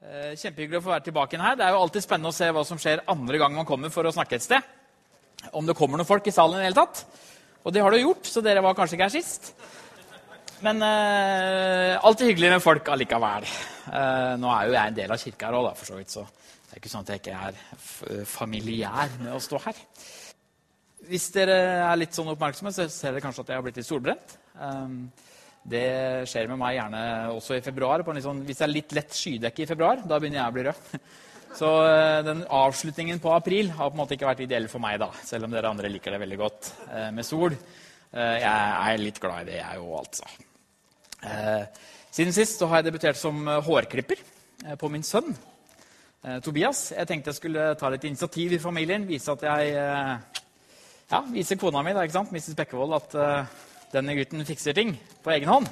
Eh, Kjempehyggelig å få være tilbake igjen her. Det er jo alltid spennende å se hva som skjer andre gang man kommer for å snakke et sted. Om det kommer noen folk i salen i det hele tatt. Og det har det gjort, så dere var kanskje ikke her sist. Men eh, alltid hyggelig med folk allikevel. Eh, nå er jo jeg en del av kirka her òg, for så vidt, så det er ikke sånn at jeg ikke er familiær med å stå her. Hvis dere er litt sånn oppmerksomme, så ser dere kanskje at jeg har blitt litt solbrent. Um, det skjer med meg gjerne også i februar. Sånn, hvis det er litt lett skydekke i februar, da begynner jeg å bli rød. Så eh, den avslutningen på april har på en måte ikke vært ideell for meg, da, selv om dere andre liker det veldig godt eh, med sol. Eh, jeg er litt glad i det, jeg òg, altså. Siden sist har jeg debutert som hårklipper på min sønn Tobias. Jeg tenkte jeg skulle ta litt initiativ i familien, vise at jeg ja, vise kona mi, da, ikke sant? Mrs. Bekkevold, at denne gutten fikser ting på egen hånd.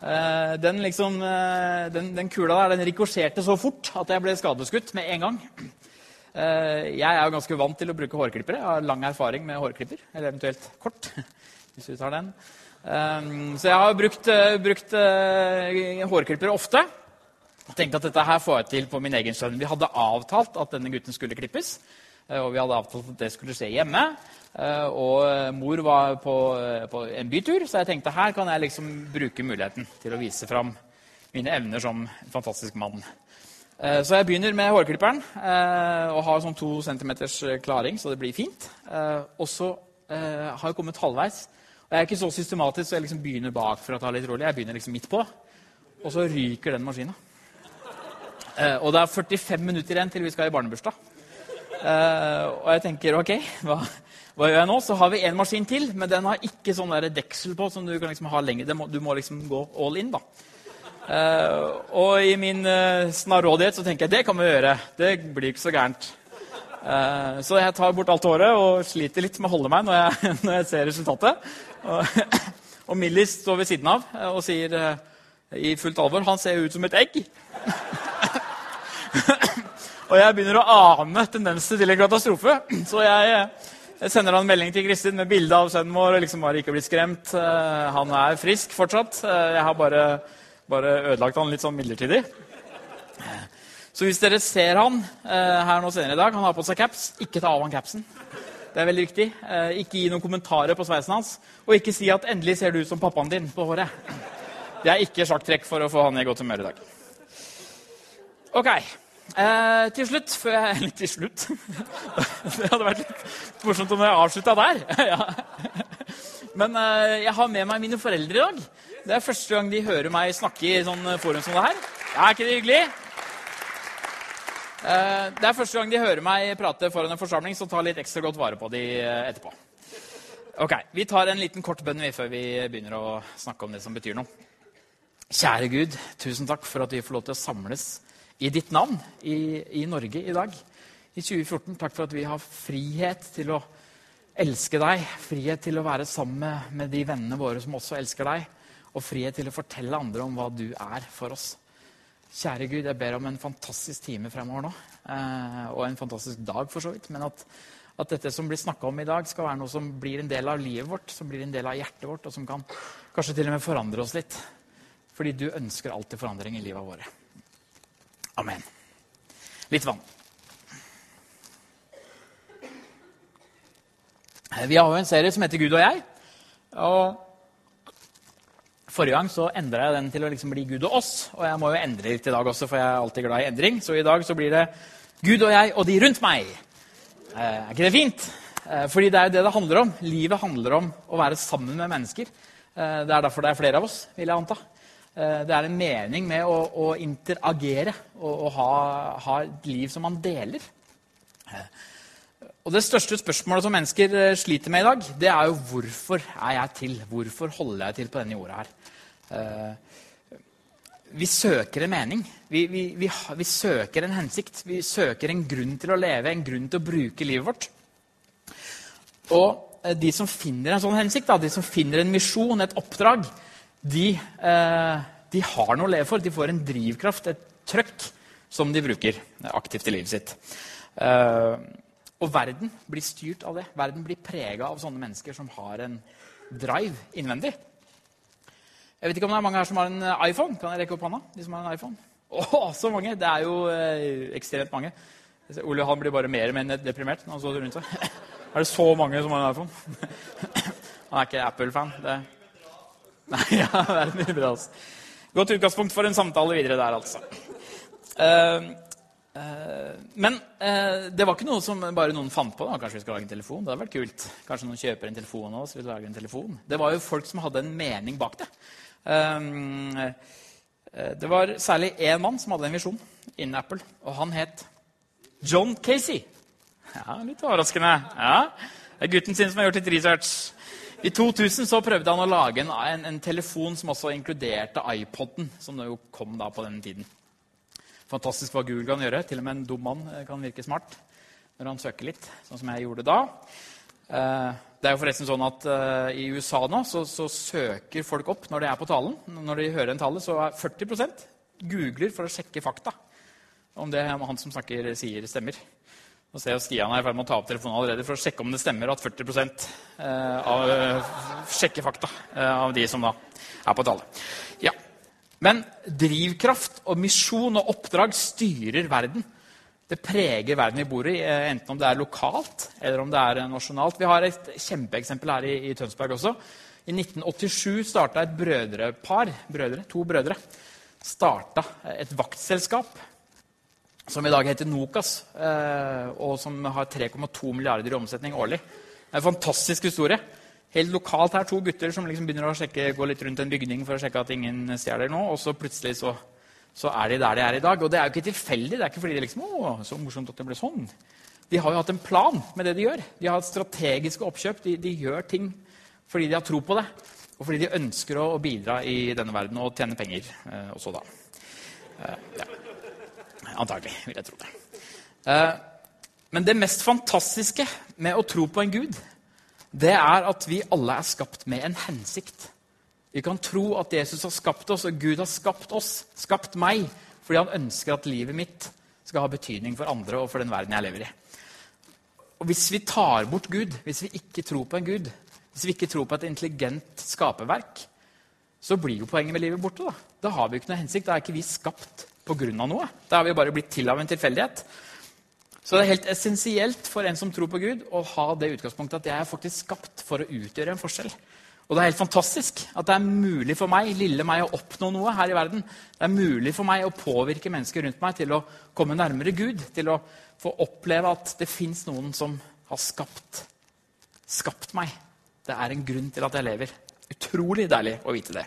Eh, den, liksom, eh, den, den kula der den rikosjerte så fort at jeg ble skadeskutt med en gang. Eh, jeg er jo ganske vant til å bruke hårklippere. Jeg har lang erfaring med hårklipper. Eller eventuelt kort, hvis du tar den. Så jeg har brukt, brukt hårklippere ofte. Jeg tenkte at dette her får jeg til på min egen sønn. Vi hadde avtalt at denne gutten skulle klippes. Eh, Og vi hadde avtalt at det skulle skje hjemme. Eh, Og eh, mor var på, på en bytur, så jeg tenkte her kan jeg liksom bruke muligheten til å vise fram mine evner som fantastisk mann. Så jeg begynner med hårklipperen og har sånn to centimeters klaring, så det blir fint. Og så har jeg kommet halvveis. Og jeg er ikke så systematisk, så jeg liksom begynner bak for å ta litt rolig. Jeg begynner liksom midt på, og så ryker den maskina. Og det er 45 minutter igjen til vi skal i barnebursdag. Eh, og jeg tenker ok, hva, hva gjør jeg nå? Så har vi en maskin til, men den har ikke sånn der deksel på som du kan liksom ha lenger. Må, du må liksom gå all in, da. Uh, og i min uh, snarrådighet så tenker jeg det kan vi gjøre. Det blir ikke så gærent. Så jeg tar bort alt håret og sliter litt med å holde meg når jeg, når jeg ser resultatet. Og, og Millis står ved siden av og sier i fullt alvor han ser ut som et egg. Og jeg begynner å ane tendenser til en katastrofe. Så jeg, jeg sender han en melding til Kristin med bilde av sønnen vår. og liksom bare ikke blitt skremt. Eh, Han er frisk fortsatt. Eh, Jeg har bare, bare ødelagt han litt sånn midlertidig. Så hvis dere ser han eh, her nå senere i dag, han har på seg caps, ikke ta av han capsen. Det er veldig viktig. Eh, Ikke gi noen kommentarer på sveisen hans. Og ikke si at 'endelig ser du ut som pappaen din' på håret. Det er ikke sjakktrekk for å få han i godt humør i dag. Ok. Eh, til slutt før jeg, Eller til slutt Det hadde vært litt morsomt om jeg avslutta der. ja. Men eh, jeg har med meg mine foreldre i dag. Det er første gang de hører meg snakke i sånn forum som det her. Er ikke det hyggelig? Eh, det er første gang de hører meg prate foran en forsamling, så ta litt ekstra godt vare på de eh, etterpå. Ok, Vi tar en liten kort bønn før vi begynner å snakke om det som betyr noe. Kjære Gud, tusen takk for at vi får lov til å samles i ditt navn i, i Norge i dag. I 2014. Takk for at vi har frihet til å elske deg. Frihet til å være sammen med, med de vennene våre som også elsker deg. Og frihet til å fortelle andre om hva du er for oss. Kjære Gud, jeg ber om en fantastisk time fremover nå. Eh, og en fantastisk dag, for så vidt. Men at, at dette som blir snakka om i dag, skal være noe som blir en del av livet vårt, som blir en del av hjertet vårt, og som kan kanskje til og med forandre oss litt. Fordi du ønsker alltid forandring i livet våre. Amen. Litt vann. Vi har jo en serie som heter Gud og jeg. Og Forrige gang så endra jeg den til å liksom bli Gud og oss. Og jeg må jo endre litt i dag også, for jeg er alltid glad i endring. Så i dag så blir det Gud og jeg og de rundt meg. Eh, er ikke det fint? Eh, fordi det er jo det det handler om. Livet handler om å være sammen med mennesker. Eh, det er derfor det er flere av oss, vil jeg anta. Eh, det er en mening med å, å interagere og, og ha, ha et liv som man deler. Og Det største spørsmålet som mennesker eh, sliter med i dag, det er jo hvorfor er jeg til? Hvorfor holder jeg til på denne jorda her? Eh, Vi søker en mening. Vi, vi, vi, vi søker en hensikt. Vi søker en grunn til å leve, en grunn til å bruke livet vårt. Og eh, de som finner en sånn hensikt, de som finner en misjon, et oppdrag, de, eh, de har noe å leve for. De får en drivkraft, et trøkk, som de bruker aktivt i livet sitt. Eh, og verden blir styrt av det. Verden blir prega av sånne mennesker som har en drive innvendig. Jeg vet ikke om det er mange her som har en iPhone. Kan jeg rekke opp hånda? De som har en iPhone? Å, så mange! Det er jo eh, ekstremt mange. Ole Johan blir bare mer og mer deprimert når han så rundt seg. er det så mange som har en iPhone? han er ikke Apple-fan. Det... Nei, ja, det er mye bra. Altså. Godt utgangspunkt for en samtale videre der, altså. Uh, uh, men uh, det var ikke noe som bare noen fant på. da. Kanskje vi skal lage en telefon? Det hadde vært kult. Kanskje noen kjøper en telefon av oss, vil lage en telefon. Det var jo folk som hadde en mening bak det. det var særlig én mann som hadde en visjon innen Apple, og han het John Casey. Ja, Litt overraskende. Ja, Det er gutten sin som har gjort litt research. I 2000 så prøvde han å lage en, en, en telefon som også inkluderte iPoden, som jo kom da på den tiden. Fantastisk hva Google kan gjøre. Til og med en dum mann eh, kan virke smart når han søker litt, sånn som jeg gjorde da. Eh, det er jo forresten sånn at uh, I USA nå så, så, søker folk opp når de er på talen. Når de hører en tale, så er 40% googler for å sjekke fakta om det han som snakker, sier, stemmer. Nå ser jeg Stian er i ferd med å ta opp telefonen allerede for å sjekke om det stemmer at 40 eh, av sjekkefakta sjekker fakta eh, av de som da er på tallet. Ja. Men drivkraft og misjon og oppdrag styrer verden. Det preger verden vi bor i, enten om det er lokalt eller om det er nasjonalt. Vi har et kjempeeksempel her i, i Tønsberg også. I 1987 starta et brødrepar, brødre, to brødre starta et vaktselskap som i dag heter Nokas, eh, og som har 3,2 milliarder i omsetning årlig. Det er en fantastisk historie. Helt lokalt her, To gutter som liksom begynner å sjekke, gå litt rundt en bygning for å sjekke at ingen stjeler noe, og så plutselig så, så, er de der de er i dag. Og det er jo ikke tilfeldig. Det er ikke fordi de liksom, å, så morsomt at det ble sånn. De har jo hatt en plan med det de gjør. De har hatt strategiske oppkjøp. De, de gjør ting fordi de har tro på det, og fordi de ønsker å, å bidra i denne verden og tjene penger eh, også da. Eh, ja. Antagelig, vil jeg tro det. Eh, men det mest fantastiske med å tro på en gud, det er at vi alle er skapt med en hensikt. Vi kan tro at Jesus har skapt oss, og Gud har skapt oss, skapt meg, fordi han ønsker at livet mitt skal ha betydning for andre og for den verden jeg lever i. Og Hvis vi tar bort Gud, hvis vi ikke tror på en Gud, hvis vi ikke tror på et intelligent skaperverk, så blir jo poenget med livet borte. Da, da har vi jo ikke noe hensikt. Da er ikke vi skapt pga. noe. Da har vi bare blitt til av en tilfeldighet. Så det er helt essensielt for en som tror på Gud, å ha det utgangspunktet at jeg er faktisk skapt for å utgjøre en forskjell. Og det er helt fantastisk at det er mulig for meg lille meg, å oppnå noe her i verden. Det er mulig for meg å påvirke mennesker rundt meg til å komme nærmere Gud. Til å få oppleve at det fins noen som har skapt, skapt meg. Det er en grunn til at jeg lever. Utrolig deilig å vite det.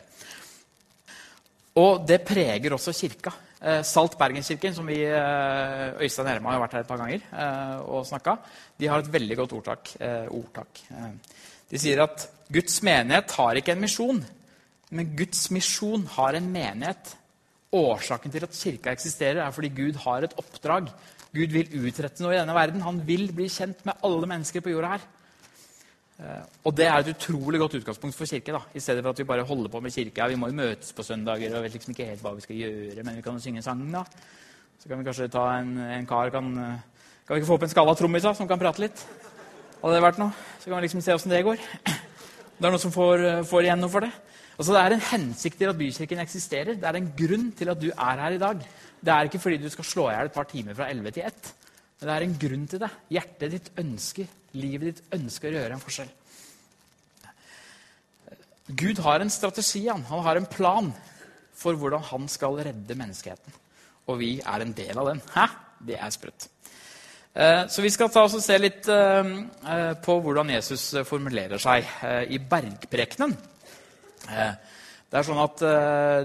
Og det preger også kirka. Eh, Salt Bergenskirken, som vi, eh, Øystein Herma har vært her et par ganger eh, og snakka, de har et veldig godt ordtak. ordtak. De sier at Guds menighet har ikke en misjon, men Guds misjon har en menighet. Årsaken til at kirka eksisterer, er fordi Gud har et oppdrag. Gud vil utrette noe i denne verden. Han vil bli kjent med alle mennesker på jorda her. Eh, og det er et utrolig godt utgangspunkt for kirke. da, I stedet for at vi bare holder på med kirke. Ja, vi må jo møtes på søndager og vet liksom ikke helt hva vi skal gjøre, men vi kan jo synge sangen, da. Så kan vi kanskje ta en, en kar kan, eh, kan vi ikke få opp en skalla trommis som kan prate litt? Hadde det vært noe? Så kan vi liksom se åssen det går. Det er noen som får, eh, får igjen noe for det. Altså, Det er en hensikt til at Bykirken eksisterer. Det er en grunn til at du er her i dag. Det er ikke fordi du skal slå i hjel et par timer fra 11 til 1. Men det er en grunn til det. Hjertet ditt ønsker, livet ditt ønsker å gjøre en forskjell. Gud har en strategi, han. han har en plan for hvordan han skal redde menneskeheten. Og vi er en del av den. Hæ? Det er sprøtt. Eh, så vi skal ta oss og se litt eh, eh, på hvordan Jesus formulerer seg i bergprekenen. Det er sånn at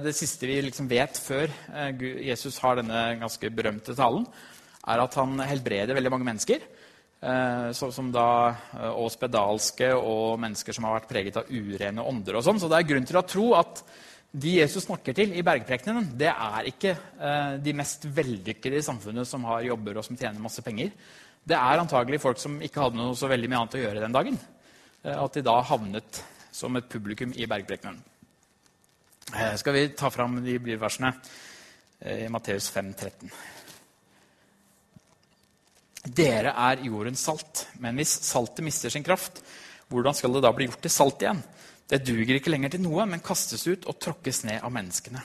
det siste vi liksom vet før Jesus har denne ganske berømte talen, er at han helbreder veldig mange mennesker. Eh, som da, eh, og spedalske og mennesker som har vært preget av urene ånder. og sånn. Så det er grunn til å tro at de Jesus snakker til i bergprekenen, det er ikke eh, de mest vellykkede i samfunnet som har jobber og som tjener masse penger. Det er antagelig folk som ikke hadde noe så veldig mye annet å gjøre den dagen. At de da havnet som et publikum i bergprekenen. Skal vi ta fram de bibelversene i Matteus 5, 13. Dere er jordens salt. Men hvis saltet mister sin kraft, hvordan skal det da bli gjort til salt igjen? Det duger ikke lenger til noe, men kastes ut og tråkkes ned av menneskene.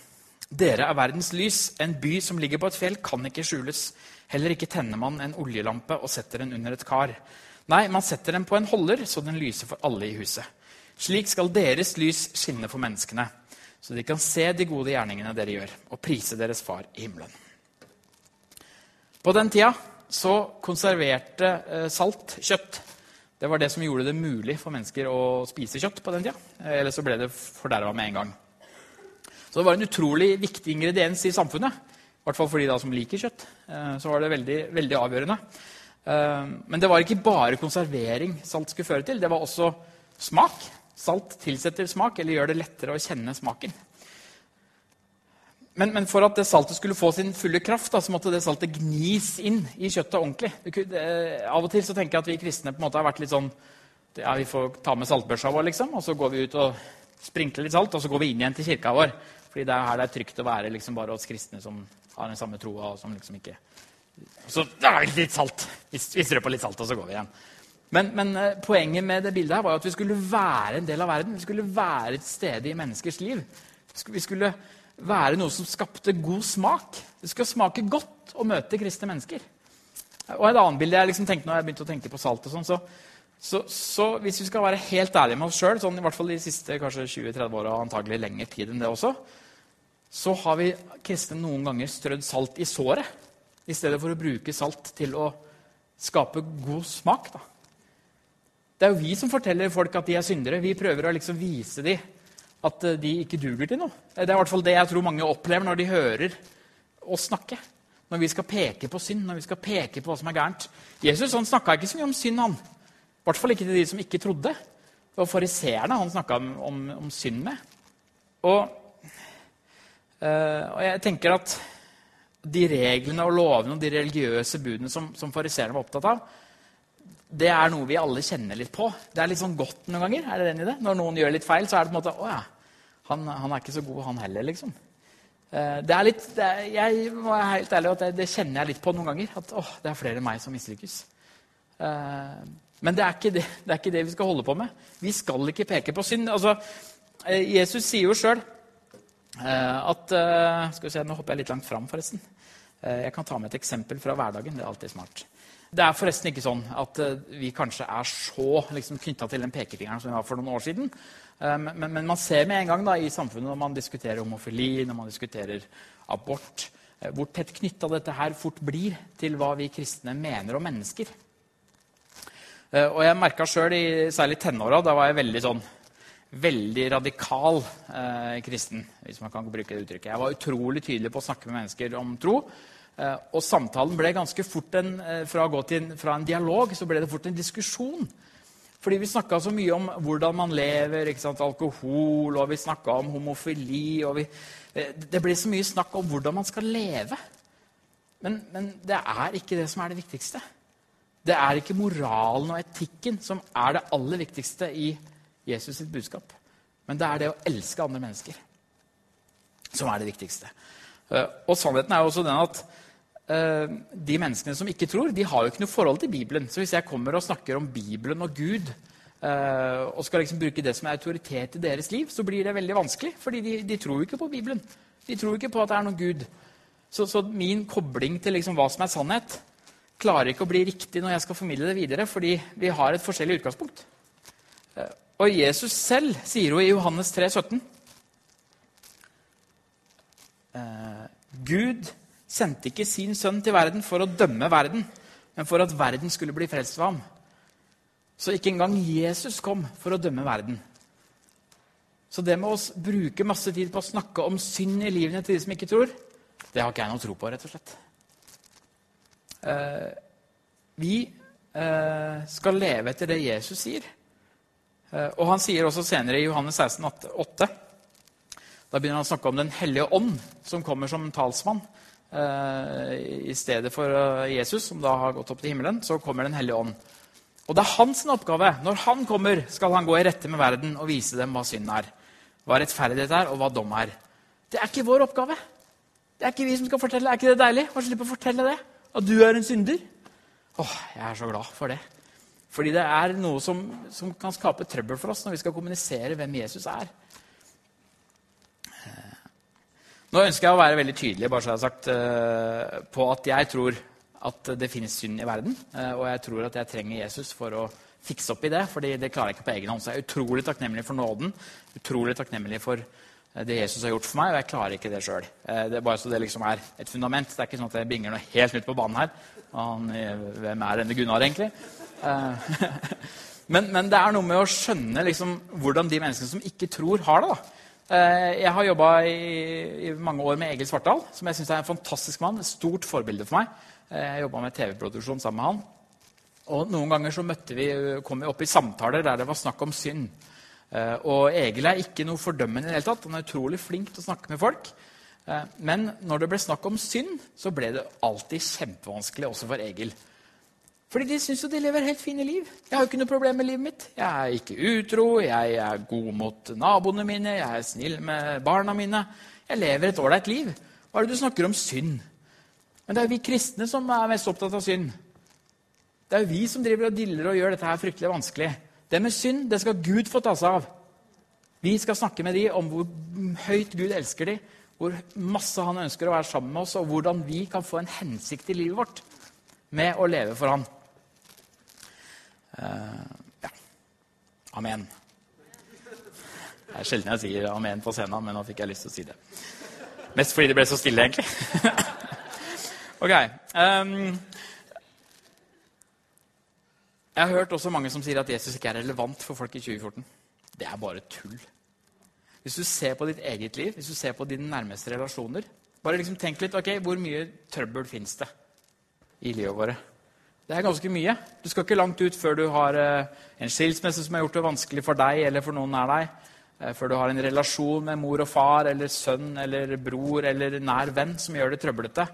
Dere er verdens lys. En by som ligger på et fjell, kan ikke skjules. Heller ikke tenner man en oljelampe og setter den under et kar. Nei, man setter den på en holder, så den lyser for alle i huset. Slik skal deres lys skinne for menneskene, så de kan se de gode gjerningene dere gjør, og prise deres far i himmelen. På den tida så konserverte eh, salt kjøtt. Det var det som gjorde det mulig for mennesker å spise kjøtt på den tida. Eller så ble det forderva med en gang. Så det var en utrolig viktig ingrediens i samfunnet. I hvert fall for de da som liker kjøtt. Eh, så var det veldig, veldig avgjørende. Eh, men det var ikke bare konservering salt skulle føre til. Det var også smak. Salt tilsetter smak, eller gjør det lettere å kjenne smaken. Men, men, for at det saltet skulle få sin fulle kraft, da, så måtte det saltet gnis inn i kjøttet ordentlig. Det, det, av og til så tenker jeg at vi kristne på en måte har vært litt sånn ja, Vi får ta med saltbørsa vår, liksom, og så går vi ut og sprinkler litt salt, og så går vi inn igjen til kirka vår. Fordi det er her det er trygt å være liksom, bare hos kristne som har den samme troa. og som liksom ikke... Så da er det litt salt. Vi, vi strør på litt salt, og så går vi igjen. Men, men, eh, poenget med det bildet her var at vi skulle være en del av verden. Vi skulle være et sted i menneskers liv. Vi skulle være noe som skapte god smak. Det skal smake godt å møte kristne mennesker. Og et annet bilde jeg liksom tenkte når jeg begynte å tenke på salt, og sånn, så, så, så, hvis vi skal være helt ærlige med oss sjøl, sånn, i hvert fall de siste 20-30 åra, antagelig lengre tid enn det også, så har vi kristne noen ganger strødd salt i såret i stedet for å bruke salt til å skape god smak. da. Det er jo vi som forteller folk at de er syndere. Vi prøver å liksom vise dem at eh, de ikke duger til noe. Det er i hvert fall det jeg tror mange opplever når de hører oss snakke. Når vi skal peke på synd, når vi skal peke på hva som er gærent. Jesus han snakka ikke så mye om synd, han. I hvert fall ikke til de som ikke trodde. Det var fariseerne han snakka om, om, om, synd med. Og, øh, og, jeg tenker at de reglene og lovene og de religiøse budene som, som fariseerne var opptatt av, det er noe vi alle kjenner litt på. Det er litt sånn godt noen ganger. er det den i det? Når noen gjør litt feil, så er det på en måte Å ja, han, han er ikke så god, han heller, liksom. Eh, det er litt, det er, jeg må være helt ærlig at det, det, kjenner jeg litt på noen ganger. At åh, det er flere enn meg som mislykkes. Eh, men det er, det, det er, ikke det, vi skal holde på med. Vi skal ikke peke på synd. Altså, eh, Jesus sier jo sjøl at Skal vi se, Nå hopper jeg litt langt fram, forresten. Jeg kan ta med et eksempel fra hverdagen. Det er alltid smart. Det er forresten ikke sånn at vi kanskje er så liksom, knytta til den pekefingeren som vi var for noen år siden. Um, men, men, man ser med en gang da, i samfunnet når man diskuterer homofili, når man diskuterer abort, uh, hvor tett knytta dette her fort blir til hva vi kristne mener om mennesker. Uh, og jeg merka sjøl, særlig i tenåra, da var jeg veldig sånn veldig radikal kristen. hvis man kan bruke det uttrykket. Jeg var utrolig tydelig på å snakke med mennesker om tro. Eh, og samtalen ble ganske fort en, eh, fra, en, fra en dialog så ble det fort en diskusjon. Fordi vi snakka så mye om hvordan man lever, alkohol, og vi snakka om homofili vi, eh, Det ble så mye snakk om hvordan man skal leve. Men, men, det er ikke det som er det viktigste. Det er ikke moralen og etikken som er det aller viktigste i Jesus sitt budskap. Men det er det å elske andre mennesker som er det viktigste. Og sannheten er jo også den at Eh, de menneskene som ikke tror, de har jo ikke noe forhold til Bibelen. Så hvis jeg kommer og snakker om Bibelen og Gud eh, og skal liksom bruke det som er autoritet i deres liv, så blir det veldig vanskelig. fordi de, de tror jo ikke på Bibelen. De tror ikke på at det er noen Gud. Så, så min kobling til liksom hva som er sannhet, klarer ikke å bli riktig når jeg skal formidle det videre, fordi vi har et forskjellig utgangspunkt. Eh, og Jesus selv sier jo i Johannes 3, 17 Gud sendte ikke sin sønn til verden for å dømme verden, men for at verden skulle bli frelst ved ham. Så ikke engang Jesus kom for å dømme verden. Så det med å bruke masse tid på å snakke om synd i livene til de som ikke tror, det har ikke jeg noe tro på, rett og slett. Eh, vi eh, skal leve etter det Jesus sier. Eh, og han sier også senere i Johannes 16, 8, Da begynner han å snakke om Den hellige ånd, som kommer som talsmann. Eh, I stedet for eh, Jesus, som da har gått opp til himmelen, så kommer Den hellige ånd. Og det er hans oppgave. Når han kommer, skal han gå i rette med verden og vise dem hva synd er, hva rettferdighet er, og hva dom er. Det er ikke vår oppgave. Det er ikke vi som skal fortelle. Er ikke det deilig å slippe å fortelle det? At du er en synder? Åh, jeg er så glad for det. Fordi det er noe som, som kan skape trøbbel for oss når vi skal kommunisere hvem Jesus er. Nå ønsker jeg å være veldig tydelig bare så jeg har sagt, eh, på at jeg tror at det finnes synd i verden. eh, og jeg tror at jeg trenger Jesus for å fikse opp i det, fordi det klarer jeg ikke på egen hånd. Så jeg er utrolig takknemlig for nåden, utrolig takknemlig for eh, det Jesus har gjort for meg, og jeg klarer ikke det sjøl. Det er bare så det liksom er et fundament. Det er ikke sånn at jeg binger noe helt nytt på banen her. Han, hvem er denne Gunnar, egentlig? Men, men, det er noe med å skjønne liksom, hvordan de menneskene som ikke tror, har det. da. Eh, jeg har jobba i, i, mange år med Egil Svartdal, som jeg synes er en fantastisk mann. Et stort forbilde for meg. Eh, jeg jobba med TV-produksjon sammen med han. Og Noen ganger så vi, kom vi opp i samtaler der det var snakk om synd. Eh, og Egil er ikke noe fordømmende i det hele tatt. Han er utrolig flink til å snakke med folk. Men når det ble snakk om synd, så ble det alltid kjempevanskelig også for Egil. Fordi de syns jo de lever helt fine liv. Jeg har jo ikke noe problem med livet mitt. Jeg er ikke utro, jeg er god mot naboene mine, jeg er snill med barna mine. Jeg lever et ålreit liv. Hva er det du snakker om synd? Men det er jo vi kristne som er mest opptatt av synd. Det er jo vi som driver og diller og gjør dette her fryktelig vanskelig. Det med synd det skal Gud få ta seg av. Vi skal snakke med dem om hvor høyt Gud elsker dem, hvor masse han ønsker å være sammen med oss, og hvordan vi kan få en hensikt i livet vårt med å leve for han. Uh, ja. Amen. Det er sjelden jeg sier amen på scenen, men nå fikk jeg lyst til å si det. Mest fordi det ble så stille, egentlig. ok. Um, jeg har hørt også mange som sier at Jesus ikke er relevant for folk i 2014. Det er bare tull. Hvis du ser på ditt eget liv, hvis du ser på dine nærmeste relasjoner bare liksom tenk litt ok, Hvor mye trøbbel fins det i livet vårt? Det er ganske mye. Du skal ikke langt ut før du har eh, en skilsmisse som har gjort det vanskelig for deg eller for noen nær deg. Eh, før du har en relasjon med mor og far eller sønn eller bror eller nær venn som gjør det trøblete.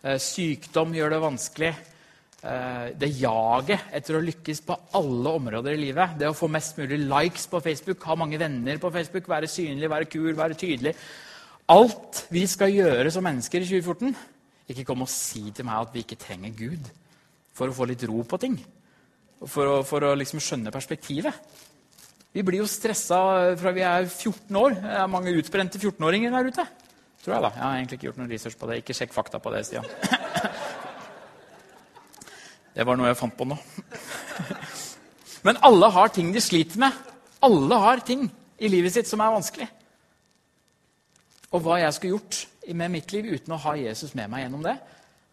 Eh, sykdom gjør det vanskelig. Det jaget etter å lykkes på alle områder i livet, det å få mest mulig likes på Facebook, ha mange venner på Facebook, være synlig, være kul, være tydelig Alt vi skal gjøre som mennesker i 2014 Ikke kom og si til meg at vi ikke trenger Gud for å få litt ro på ting. For å, for å liksom skjønne perspektivet. Vi blir jo stressa fra vi er 14 år. Det er mange utbrente 14-åringer der ute. Tror jeg da. Jeg har egentlig ikke gjort noen research på det. Ikke sjekk fakta på det, Stian. Det var noe jeg fant på nå. Men alle har ting de sliter med. Alle har ting i livet sitt som er vanskelig. Og hva jeg skulle gjort med mitt liv uten å ha Jesus med meg gjennom det,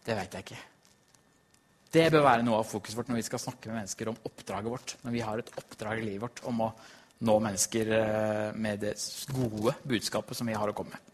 det veit jeg ikke. Det bør være noe av fokuset vårt når vi skal snakke med mennesker om oppdraget vårt. Når vi har et oppdrag i livet vårt om å nå mennesker eh, med det gode budskapet som vi har å komme med.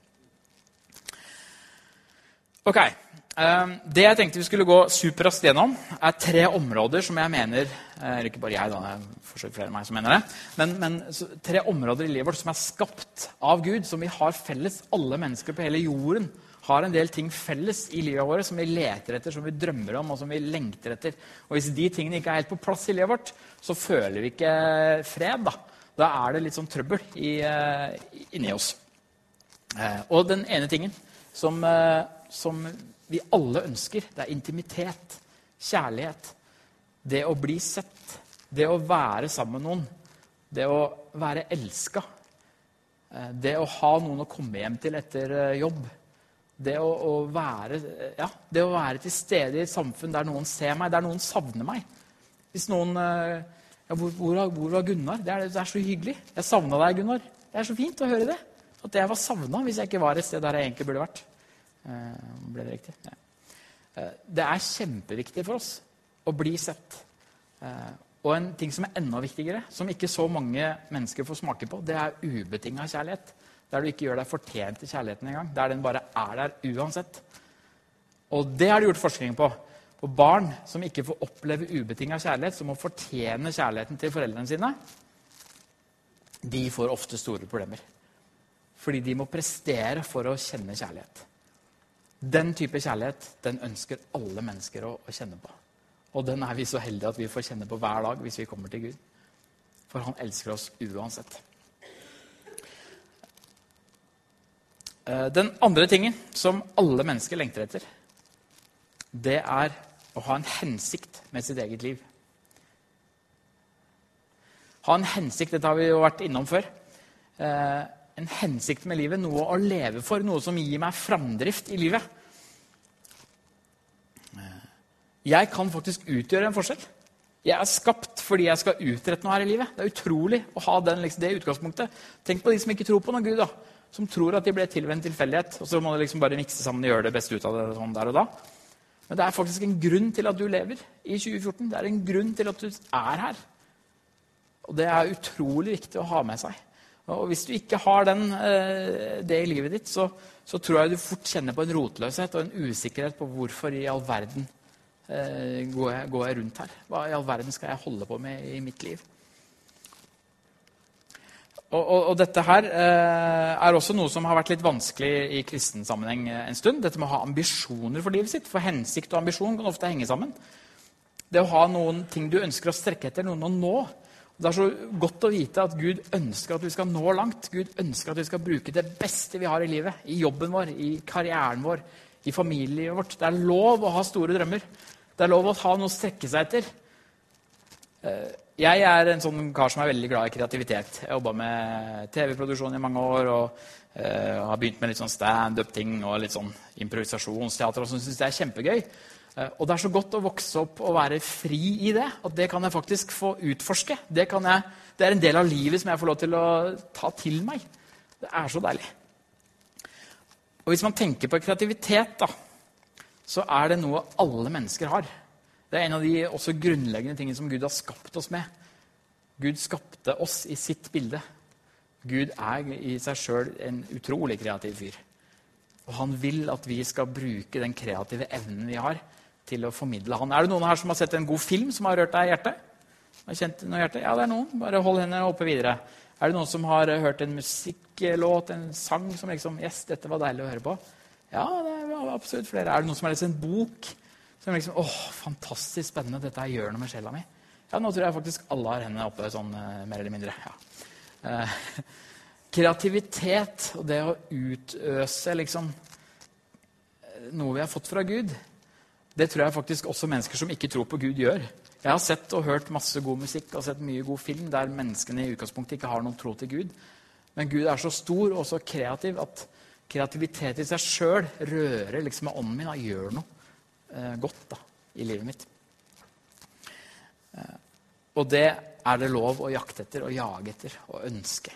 Ok, ehm, Det jeg tenkte vi skulle gå superraskt gjennom, er tre områder som jeg mener eh, Eller ikke bare jeg, da, er flere av meg som mener det. Men, men tre områder i livet vårt som er skapt av Gud, som vi har felles, alle mennesker på hele jorden har en del ting felles i livet vårt som vi leter etter, som vi drømmer om og som vi lengter etter. Og Hvis de tingene ikke er helt på plass i livet vårt, så føler vi ikke fred. Da, da er det litt sånn trøbbel i, uh, inni oss. Uh, og den ene tingen som, uh, som, vi alle ønsker, det er intimitet. Kjærlighet. Det å bli sett. Det å være sammen med noen. Det å være elska. Det å ha noen å komme hjem til etter jobb det å, å, være, ja, det å, være, til stede i et samfunn der noen ser meg, der noen savner meg. Hvis noen eh, ja, hvor, hvor, hvor, var Gunnar? Det er, det er så hyggelig. Jeg savna deg, Gunnar. Det er så fint å høre det. At jeg var savna hvis jeg ikke var et sted der jeg egentlig burde vært. Eh, ble det riktig? Ja. Eh, det er kjempeviktig for oss å bli sett. Og en ting som er enda viktigere, som ikke så mange mennesker får smake på, det er ubetinga kjærlighet. Der du ikke gjør deg fortjent til kjærligheten engang. Der den bare er der uansett. Og det har de gjort forskning på. Og barn som ikke får oppleve ubetinga kjærlighet, som må fortjene kjærligheten til foreldrene sine, de får ofte store problemer. Fordi de må prestere for å kjenne kjærlighet. Den type kjærlighet den ønsker alle mennesker å, å kjenne på. Og den er vi så heldige at vi får kjenne på hver dag hvis vi kommer til Gud. For han elsker oss uansett. Den andre tingen som alle mennesker lengter etter, det er å ha en hensikt med sitt eget liv. Ha en hensikt, dette har vi jo vært innom før. Eh, en hensikt med livet, noe å leve for, noe som gir meg framdrift i livet. Jeg kan faktisk utgjøre en forskjell. Jeg er skapt fordi jeg skal utrette noe her i livet. Det er utrolig å ha den, liksom, det utgangspunktet. Tenk på de som ikke tror på noe Gud. da. Som tror at de ble til ved en tilfeldighet. Og så må de liksom bare mikse sammen og gjøre det beste ut av det sånn der og da. Men det er faktisk en grunn til at du lever i 2014. Det er en grunn til at du er her. Og det er utrolig viktig å ha med seg. Og hvis du ikke har den, eh, det i livet ditt, så, så, tror jeg du fort kjenner på en rotløshet og en usikkerhet på hvorfor i all verden eh, går, jeg, går jeg rundt her. Hva i all verden skal jeg holde på med i mitt liv? Og, og, og, dette her eh, er også noe som har vært litt vanskelig i kristen sammenheng en stund. Dette med å ha ambisjoner for livet sitt. For hensikt og ambisjon kan ofte henge sammen. Det å ha noen ting du ønsker å strekke etter, noen å nå. Det er så godt å vite at Gud ønsker at vi skal nå langt. Gud ønsker at vi skal bruke det beste vi har i livet. I jobben vår, i karrieren vår, i familien vårt. Det er lov å ha store drømmer. Det er lov å ha noe å strekke seg etter. Eh, jeg er en sånn kar som er veldig glad i kreativitet. Jeg har jobba med TV-produksjon i mange år og uh, har begynt med litt sånn standup-ting og litt sånn improvisasjonsteater. og syns det er kjempegøy. Uh, og det er så godt å vokse opp og være fri i det. At det kan jeg faktisk få utforske. Det, jeg, det er en del av livet som jeg får lov til å ta til meg. Det er så deilig. Og hvis man tenker på kreativitet, da, så er det noe alle mennesker har. Det er en av de også grunnleggende tingene som Gud har skapt oss med. Gud skapte oss i sitt bilde. Gud er i seg sjøl en utrolig kreativ fyr. Og han vil at vi skal bruke den kreative evnen vi har, til å formidle han. Er det noen her som har sett en god film som har rørt deg i hjertet? Har kjent noe hjerte? Ja, det er noen. Bare hold hendene oppe videre. Er det noen som har hørt en musikklåt, en sang som liksom Yes, dette var deilig å høre på. Ja, det er absolutt flere. Er det noen som har lest en bok så liksom, åh, fantastisk spennende, dette her gjør noe med sjela mi. Ja, nå tror jeg faktisk alle har hendene oppe, sånn uh, mer eller mindre. Ja. Uh, kreativitet og det å utøse liksom noe vi har fått fra Gud, det tror jeg faktisk også mennesker som ikke tror på Gud, gjør. Jeg har sett og hørt masse god musikk og sett mye god film der menneskene i utgangspunktet ikke har noen tro til Gud. Men Gud er så stor og så kreativ at kreativitet i seg sjøl rører liksom med ånden min og gjør noe eh, godt da, i livet mitt. Eh, og det er det lov å jakte etter og jage etter og ønske.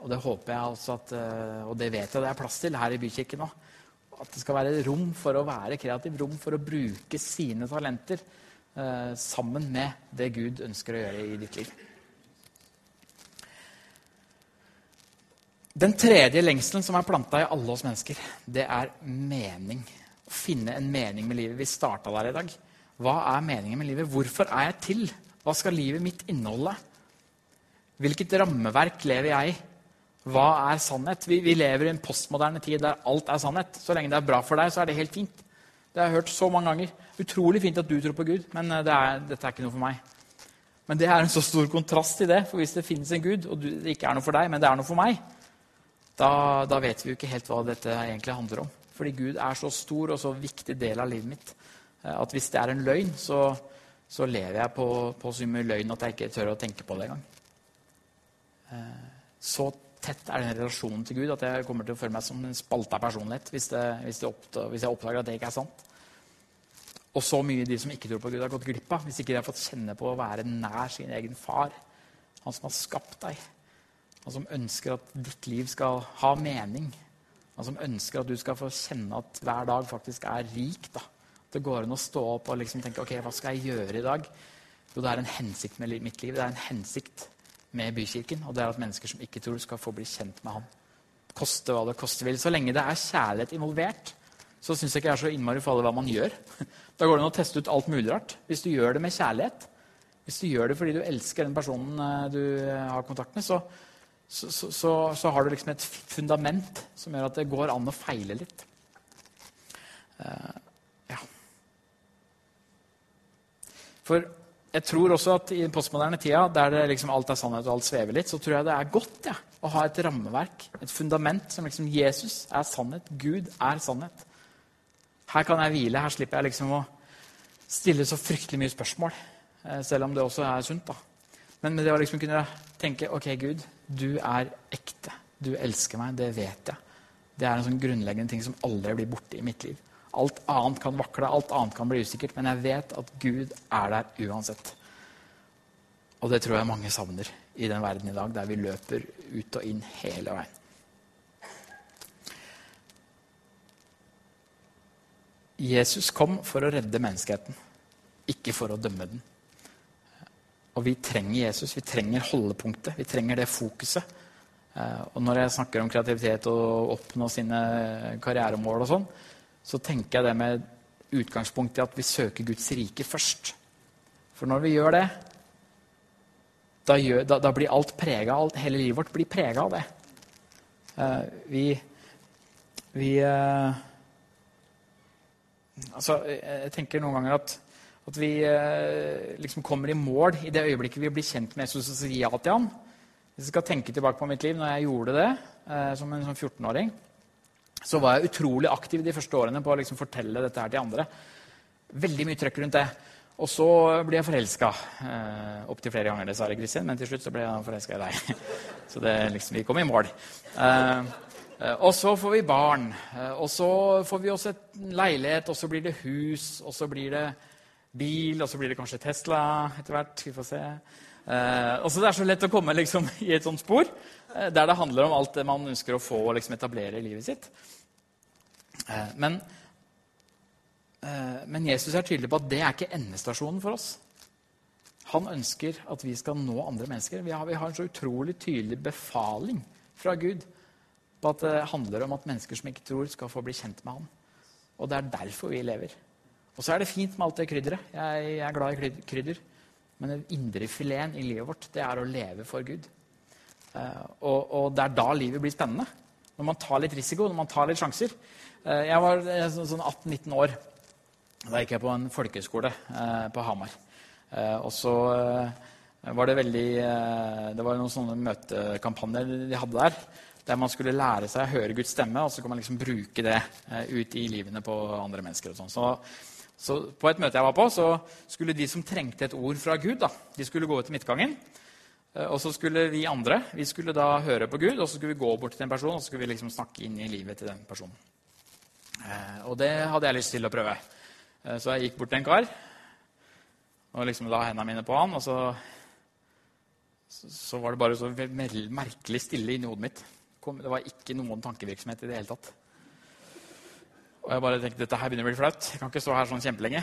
Og det håper jeg altså at, eh, og det vet jeg det er plass til her i Bykirken òg. At det skal være rom for å være kreativ, rom for å bruke sine talenter eh, sammen med det Gud ønsker å gjøre i ditt liv. Den tredje lengselen som er planta i alle oss mennesker, det er mening finne en mening med livet. Vi starta der i dag. Hva er meningen med livet? Hvorfor er jeg til? Hva skal livet mitt inneholde? Hvilket rammeverk lever jeg i? Hva er sannhet? Vi, vi, lever i en postmoderne tid der alt er sannhet. Så lenge det er bra for deg, så er det helt fint. Det har jeg hørt så mange ganger. Utrolig fint at du tror på Gud, men eh, det er, dette er ikke noe for meg. Men det er en så stor kontrast i det. For hvis det finnes en Gud, og det ikke er noe for deg, men det er noe for meg, da, da vet vi jo ikke helt hva dette egentlig handler om. Fordi Gud er så stor og så viktig del av livet mitt eh, at hvis det er en løgn, så, så lever jeg på, på så mye løgn at jeg ikke tør å tenke på det engang. Eh, så tett er den relasjonen til Gud at jeg kommer til å føle meg som en spalta personlighet hvis, det, hvis, det oppdager, hvis jeg oppdager at det ikke er sant. Og så mye de som ikke tror på Gud, har gått glipp av hvis ikke de har fått kjenne på å være nær sin egen far. Han som har skapt deg. Han som ønsker at ditt liv skal ha mening. Han som ønsker at du skal få kjenne at hver dag faktisk er rik. da. Det går an å stå opp og liksom tenke ok, hva skal jeg gjøre i dag? Jo, det er en hensikt med mitt liv. Det er en hensikt med Bykirken. Og det er at mennesker som ikke tror, skal få bli kjent med ham. Koste hva det koste vil. Så lenge det er kjærlighet involvert, så syns jeg ikke det er så innmari farlig hva man gjør. Da går det an å teste ut alt mulig rart. Hvis du gjør det med kjærlighet, hvis du gjør det fordi du elsker den personen eh, du har kontakt med, så, så, så, så, så, har du liksom et fundament som gjør at det går an å feile litt. Uh, ja. For jeg tror også at i den postmoderne tida, der liksom alt er sannhet og alt svever litt, så tror jeg det er godt ja, å ha et rammeverk, et fundament som liksom Jesus er sannhet, Gud er sannhet. Her kan jeg hvile, her slipper jeg liksom å stille så fryktelig mye spørsmål. Eh, selv om det også er sunt. da. Men med det å liksom kunne tenke ok, Gud, du er ekte. Du elsker meg, det vet jeg. Det er en sånn grunnleggende ting som aldri blir borte i mitt liv. Alt annet kan vakle, alt annet kan bli usikkert, men jeg vet at Gud er der uansett. Og det tror jeg mange savner i den verden i dag, der vi løper ut og inn hele veien. Jesus kom for å redde menneskeheten, ikke for å dømme den. Og vi trenger Jesus, vi trenger holdepunktet, vi trenger det fokuset. Eh, og når jeg snakker om kreativitet og oppnå sine karrieremål og sånn, så tenker jeg det med utgangspunkt i at vi søker Guds rike først. For når vi gjør det, da, gjør, da, da blir alt prega alt, Hele livet vårt blir prega av det. Uh, vi vi uh, Altså, jeg tenker noen ganger at, at vi eh, liksom kommer i mål i det øyeblikket vi blir kjent med Jesus og sier ja til ham. Hvis jeg skal tenke tilbake på mitt liv når jeg gjorde det som en sånn 14-åring, så var jeg utrolig aktiv de første årene på å liksom fortelle dette her til andre. Veldig mye trøkk rundt det. Og så ble jeg forelska eh, opptil flere ganger, dessverre, Kristin. Men til slutt så ble jeg forelska i deg. Så det, liksom, vi kom i mål. Eh, eh, og så får vi barn. Eh, og så får vi også et leilighet, og så blir det hus, og så blir det bil, og så blir det kanskje Tesla etter hvert. Vi får se. Eh, og så Det er så lett å komme liksom, i et sånt spor eh, der det handler om alt det man ønsker å få og liksom, etablere i livet sitt. Eh, men, eh, men, Jesus er tydelig på at det er ikke endestasjonen for oss. Han ønsker at vi skal nå andre mennesker. Vi har, vi har en så utrolig tydelig befaling fra Gud på at det handler om at mennesker som ikke tror, skal få bli kjent med ham. Og det er derfor vi lever. Og så er det fint med alt det krydderet. Jeg, jeg er glad i krydder. Men den indre fileten i livet vårt, det er å leve for Gud. Uh, og, og, det er da livet blir spennende. Når man tar litt risiko, når man tar litt sjanser. Uh, jeg var så, sånn 18-19 år. Da gikk jeg på en folkehøyskole på Hamar. og så var det veldig Det var noen sånne møtekampanjer de hadde der. Der man skulle lære seg å høre Guds stemme, og så kan man liksom bruke det ut i livene på andre mennesker. og sånn. Så så På et møte jeg var på, så skulle de som trengte et ord fra Gud, da, de skulle gå ut til midtgangen. Eh, og så skulle vi andre vi skulle da høre på Gud, og så skulle vi gå bort til en person og så skulle vi liksom snakke inn i livet til den personen. Eh, og det hadde jeg lyst til å prøve. Eh, så jeg gikk bort til en kar og liksom la hendene mine på han. Og så, så var det bare så merkelig stille inni hodet mitt. Det var ikke noen tankevirksomhet i det hele tatt. Og jeg bare tenkte dette her begynner å bli flaut. Jeg kan ikke stå her sånn kjempelenge.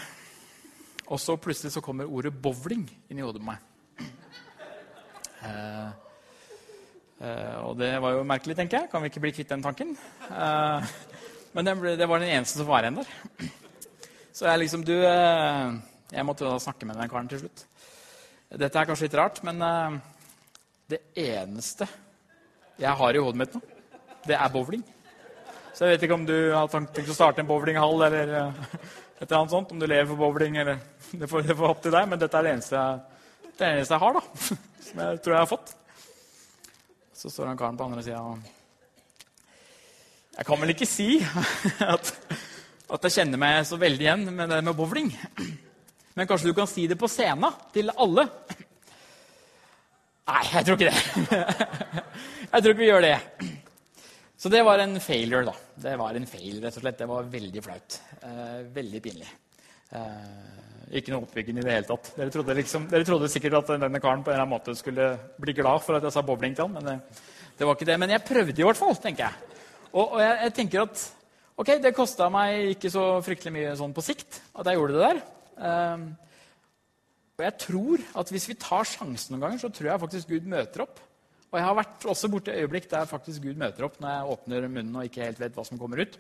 Og så plutselig så kommer ordet bowling inn i hodet på meg. Eh, eh, og det var jo merkelig, tenker jeg. Kan vi ikke bli kvitt den tanken? Eh, men det, ble, det, var den eneste som var igjen der. Så jeg liksom Du eh, Jeg måtte da snakke med den karen til slutt. Dette er kanskje litt rart, men eh, det eneste jeg har i hodet mitt nå, det er bowling. Så jeg vet ikke om du har tenkt å starte en bowlinghall eller uh, et eller annet sånt. Om du lever for bowling eller Det får, det opp til deg, men dette er det eneste, jeg, det eneste jeg har, da. Som jeg tror jeg har fått. Så står han karen på andre sida og Jeg kan vel ikke si at, at jeg kjenner meg så veldig igjen med det med bowling. Men kanskje du kan si det på scenen til alle? Nei, jeg tror ikke det. Jeg tror ikke vi gjør det. Så det var en failure, da. Det var en fail, rett og slett. Det var veldig flaut. Eh, veldig pinlig. Eh, ikke noe oppbyggende i det hele tatt. Dere trodde, liksom, dere trodde, sikkert at denne karen på en eller annen måte skulle bli glad for at jeg sa bowling til han, men det, det, var ikke det. Men jeg prøvde i hvert fall, tenker jeg. Og, og jeg, jeg, tenker at ok, det kosta meg ikke så fryktelig mye sånn på sikt at jeg gjorde det der. Eh, og jeg tror at hvis vi tar sjansen noen ganger, så tror jeg faktisk Gud møter opp. Og jeg har vært også borti øyeblikk der faktisk Gud møter opp når jeg åpner munnen og ikke helt vet hva som kommer ut.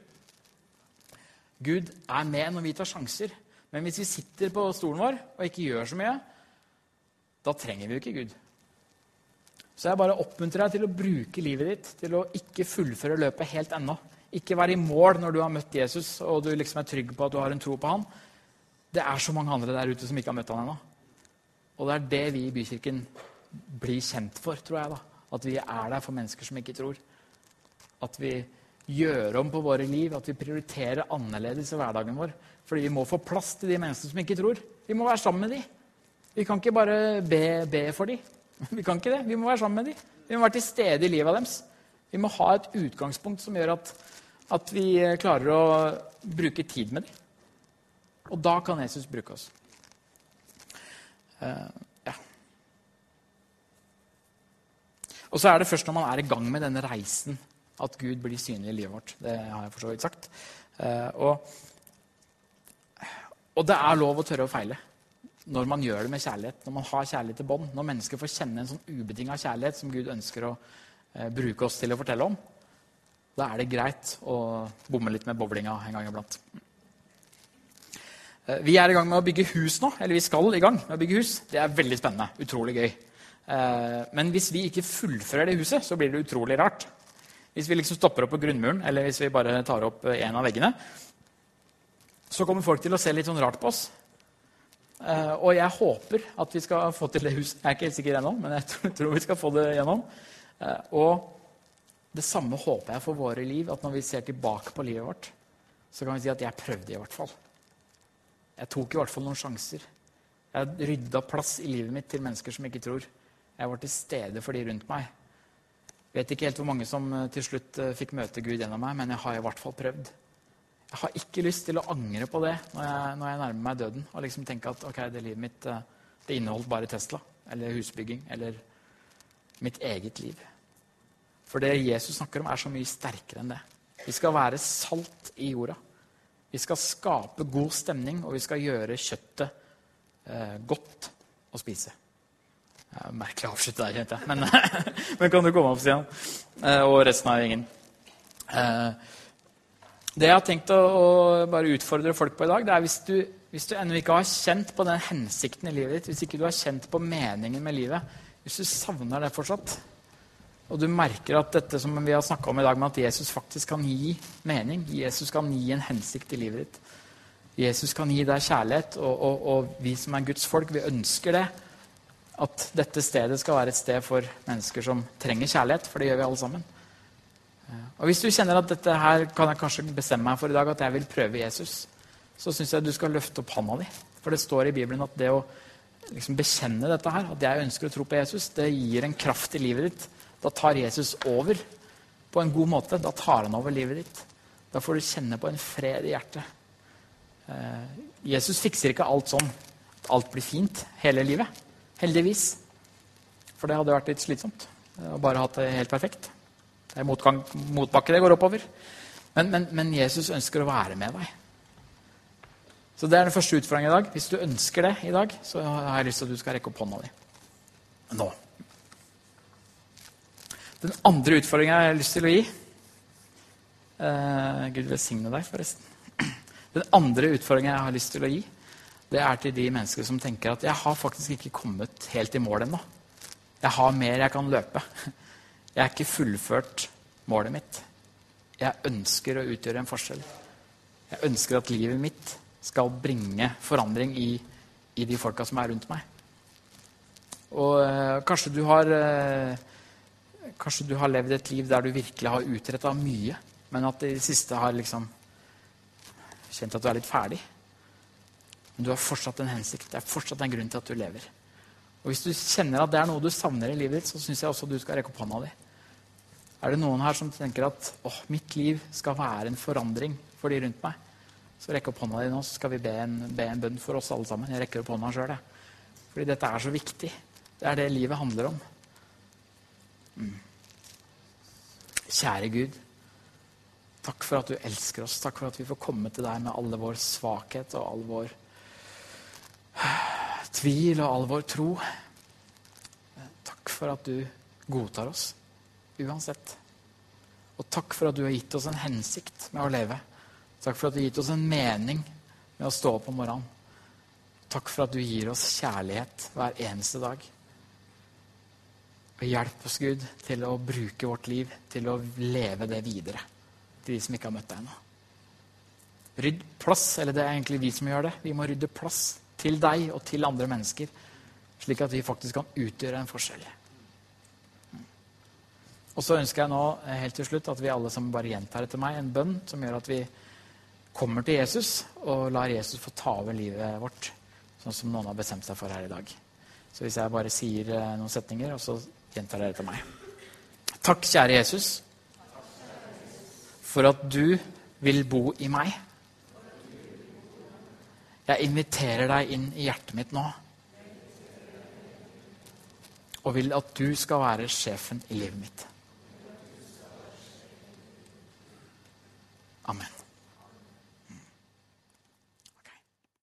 Gud er med når vi tar sjanser. Men hvis vi sitter på stolen vår og ikke gjør så mye, da trenger vi jo ikke Gud. Så jeg bare oppmuntrer deg til å bruke livet ditt til å ikke fullføre løpet helt ennå. Ikke være i mål når du har møtt Jesus og du liksom er trygg på at du har en tro på han. Det er så mange andre der ute som ikke har møtt han ennå. Og det er det vi i Bykirken blir kjent for, tror jeg. da. At vi er der for mennesker som ikke tror. At vi gjør om på våre liv, at vi prioriterer annerledes i hverdagen vår. Fordi vi må få plass til de menneskene som ikke tror. Vi må være sammen med dem. Vi kan ikke bare be, be for dem. Vi kan ikke det. Vi må være sammen med dem. Vi må være til stede i livet deres. Vi må ha et utgangspunkt som gjør at, at vi klarer å bruke tid med dem. Og da kan Jesus bruke oss. Uh, ja. Og så er det først når man er i gang med denne reisen, at Gud blir synlig i livet vårt. Det har jeg for så vidt sagt. Uh, og, og det er lov å tørre å feile når man gjør det med kjærlighet. Når man har kjærlighet i bånd. Når mennesker får kjenne en sånn ubetinga kjærlighet som Gud ønsker å uh, bruke oss til å fortelle om. Da er det greit å bomme litt med bowlinga en gang iblant. Eh, vi er i gang med å bygge hus nå. Eller vi skal i gang med å bygge hus. Det er veldig spennende. Utrolig gøy. Eh, men hvis vi ikke fullfører det huset, så blir det utrolig rart. Hvis vi liksom stopper opp på grunnmuren, eller hvis vi bare tar opp en av veggene, så kommer folk til å se litt sånn rart på oss. Eh, og jeg håper at vi skal få til det huset. Jeg er ikke helt sikker ennå, men jeg tror vi skal få det gjennom. Og det samme håper jeg for våre liv, at når vi ser tilbake på livet vårt, så kan vi si at jeg prøvde i hvert fall. Jeg tok i hvert fall noen sjanser. Jeg rydda plass i livet mitt til mennesker som ikke tror. Jeg var til stede for de rundt meg. Jeg vet ikke helt hvor mange som eh, til slutt eh, fikk møte Gud gjennom meg, men jeg har i hvert fall prøvd. Jeg har ikke lyst til å angre på det når jeg, når jeg nærmer meg døden. Og liksom tenke at ok, det livet mitt eh, det inneholdt bare Tesla eller husbygging eller mitt eget liv. For det Jesus snakker om, er så mye sterkere enn det. Vi skal være salt i jorda. Vi skal skape god stemning, og vi skal gjøre kjøttet eh, godt å spise. Ja, merkelig å avslutte der, kjente jeg. Men, men, kan du komme opp, Stian? Eh, og resten av gjengen. Eh, det jeg har tenkt å, å, bare utfordre folk på i dag, det er hvis du, hvis du ennå ikke har kjent på den hensikten i livet ditt, hvis ikke du har kjent på meningen med livet, hvis du savner det fortsatt, og du merker at dette som vi har snakka om i dag, med at Jesus faktisk kan gi mening, Jesus kan gi en hensikt i livet ditt. Jesus kan gi deg kjærlighet, og, og, og vi som er Guds folk, vi ønsker det. At dette stedet skal være et sted for mennesker som trenger kjærlighet, for det gjør vi alle sammen. Og Hvis du kjenner at dette her kan jeg kanskje bestemme meg for i dag, at jeg vil prøve Jesus, så syns jeg du skal løfte opp handa di. For det står i Bibelen at det å liksom bekjenne dette her, at jeg ønsker å tro på Jesus, det gir en kraft i livet ditt da tar Jesus over på en god måte. Da tar han over livet ditt. Da får du kjenne på en fred i hjertet. Eh, Jesus fikser ikke alt sånn at alt blir fint hele livet. Heldigvis. For det hadde vært litt slitsomt å bare hatt det helt perfekt. Det er motgang, motbakke det går oppover. Men, men, men, Jesus ønsker å være med deg. Så det er den første utfordringen i dag. Hvis du ønsker det i dag, så har jeg lyst til at du skal rekke opp hånda di. Nå. Den andre utfordringa jeg har lyst til å gi eh, Gud velsigne deg, forresten. Den andre utfordringa jeg har lyst til å gi, det er til de mennesker som tenker at jeg har faktisk ikke kommet helt i mål ennå. Jeg har mer jeg kan løpe. Jeg er ikke fullført målet mitt. Jeg ønsker å utgjøre en forskjell. Jeg ønsker at livet mitt skal bringe forandring i, i de folka som er rundt meg. Og øh, kanskje du har øh, Kanskje du har levd et liv der du virkelig har utretta mye, men at det siste har liksom kjent at du er litt ferdig. Men du har fortsatt en hensikt. Det er fortsatt en grunn til at du lever. Og Hvis du kjenner at det er noe du savner i livet ditt, så syns jeg også du skal rekke opp hånda di. Er det noen her som tenker at åh, mitt liv skal være en forandring for de rundt meg? Så rekk opp hånda di nå, så skal vi be en, be en bønn for oss alle sammen. Jeg rekker opp hånda sjøl, jeg. Fordi dette er så viktig. Det er det livet handler om. Kjære Gud. Takk for at du elsker oss. Takk for at vi får komme til deg med alle vår svakhet og all vår tvil og all vår tro. Takk for at du godtar oss uansett. Og takk for at du har gitt oss en hensikt med å leve. Takk for at du har gitt oss en mening med å stå opp om morgenen. Takk for at du gir oss kjærlighet hver eneste dag. Og hjelp oss, Gud, til å bruke vårt liv til å leve det videre til de som ikke har møtt deg ennå. Rydd plass, eller det er egentlig vi som gjør det. Vi må rydde plass til deg og til andre mennesker, slik at vi faktisk kan utgjøre en forskjell. Og så ønsker jeg nå eh, helt til slutt at vi alle som bare gjentar etter meg en bønn som gjør at vi kommer til Jesus og lar Jesus få ta over livet vårt, sånn som noen har bestemt seg for her i dag. Så hvis jeg bare sier eh, noen setninger, og så gjentar dere til meg. Takk, kjære Jesus, for at du vil bo i meg. Jeg inviterer deg inn i hjertet mitt nå. Og vil at du skal være sjefen i livet mitt. Amen.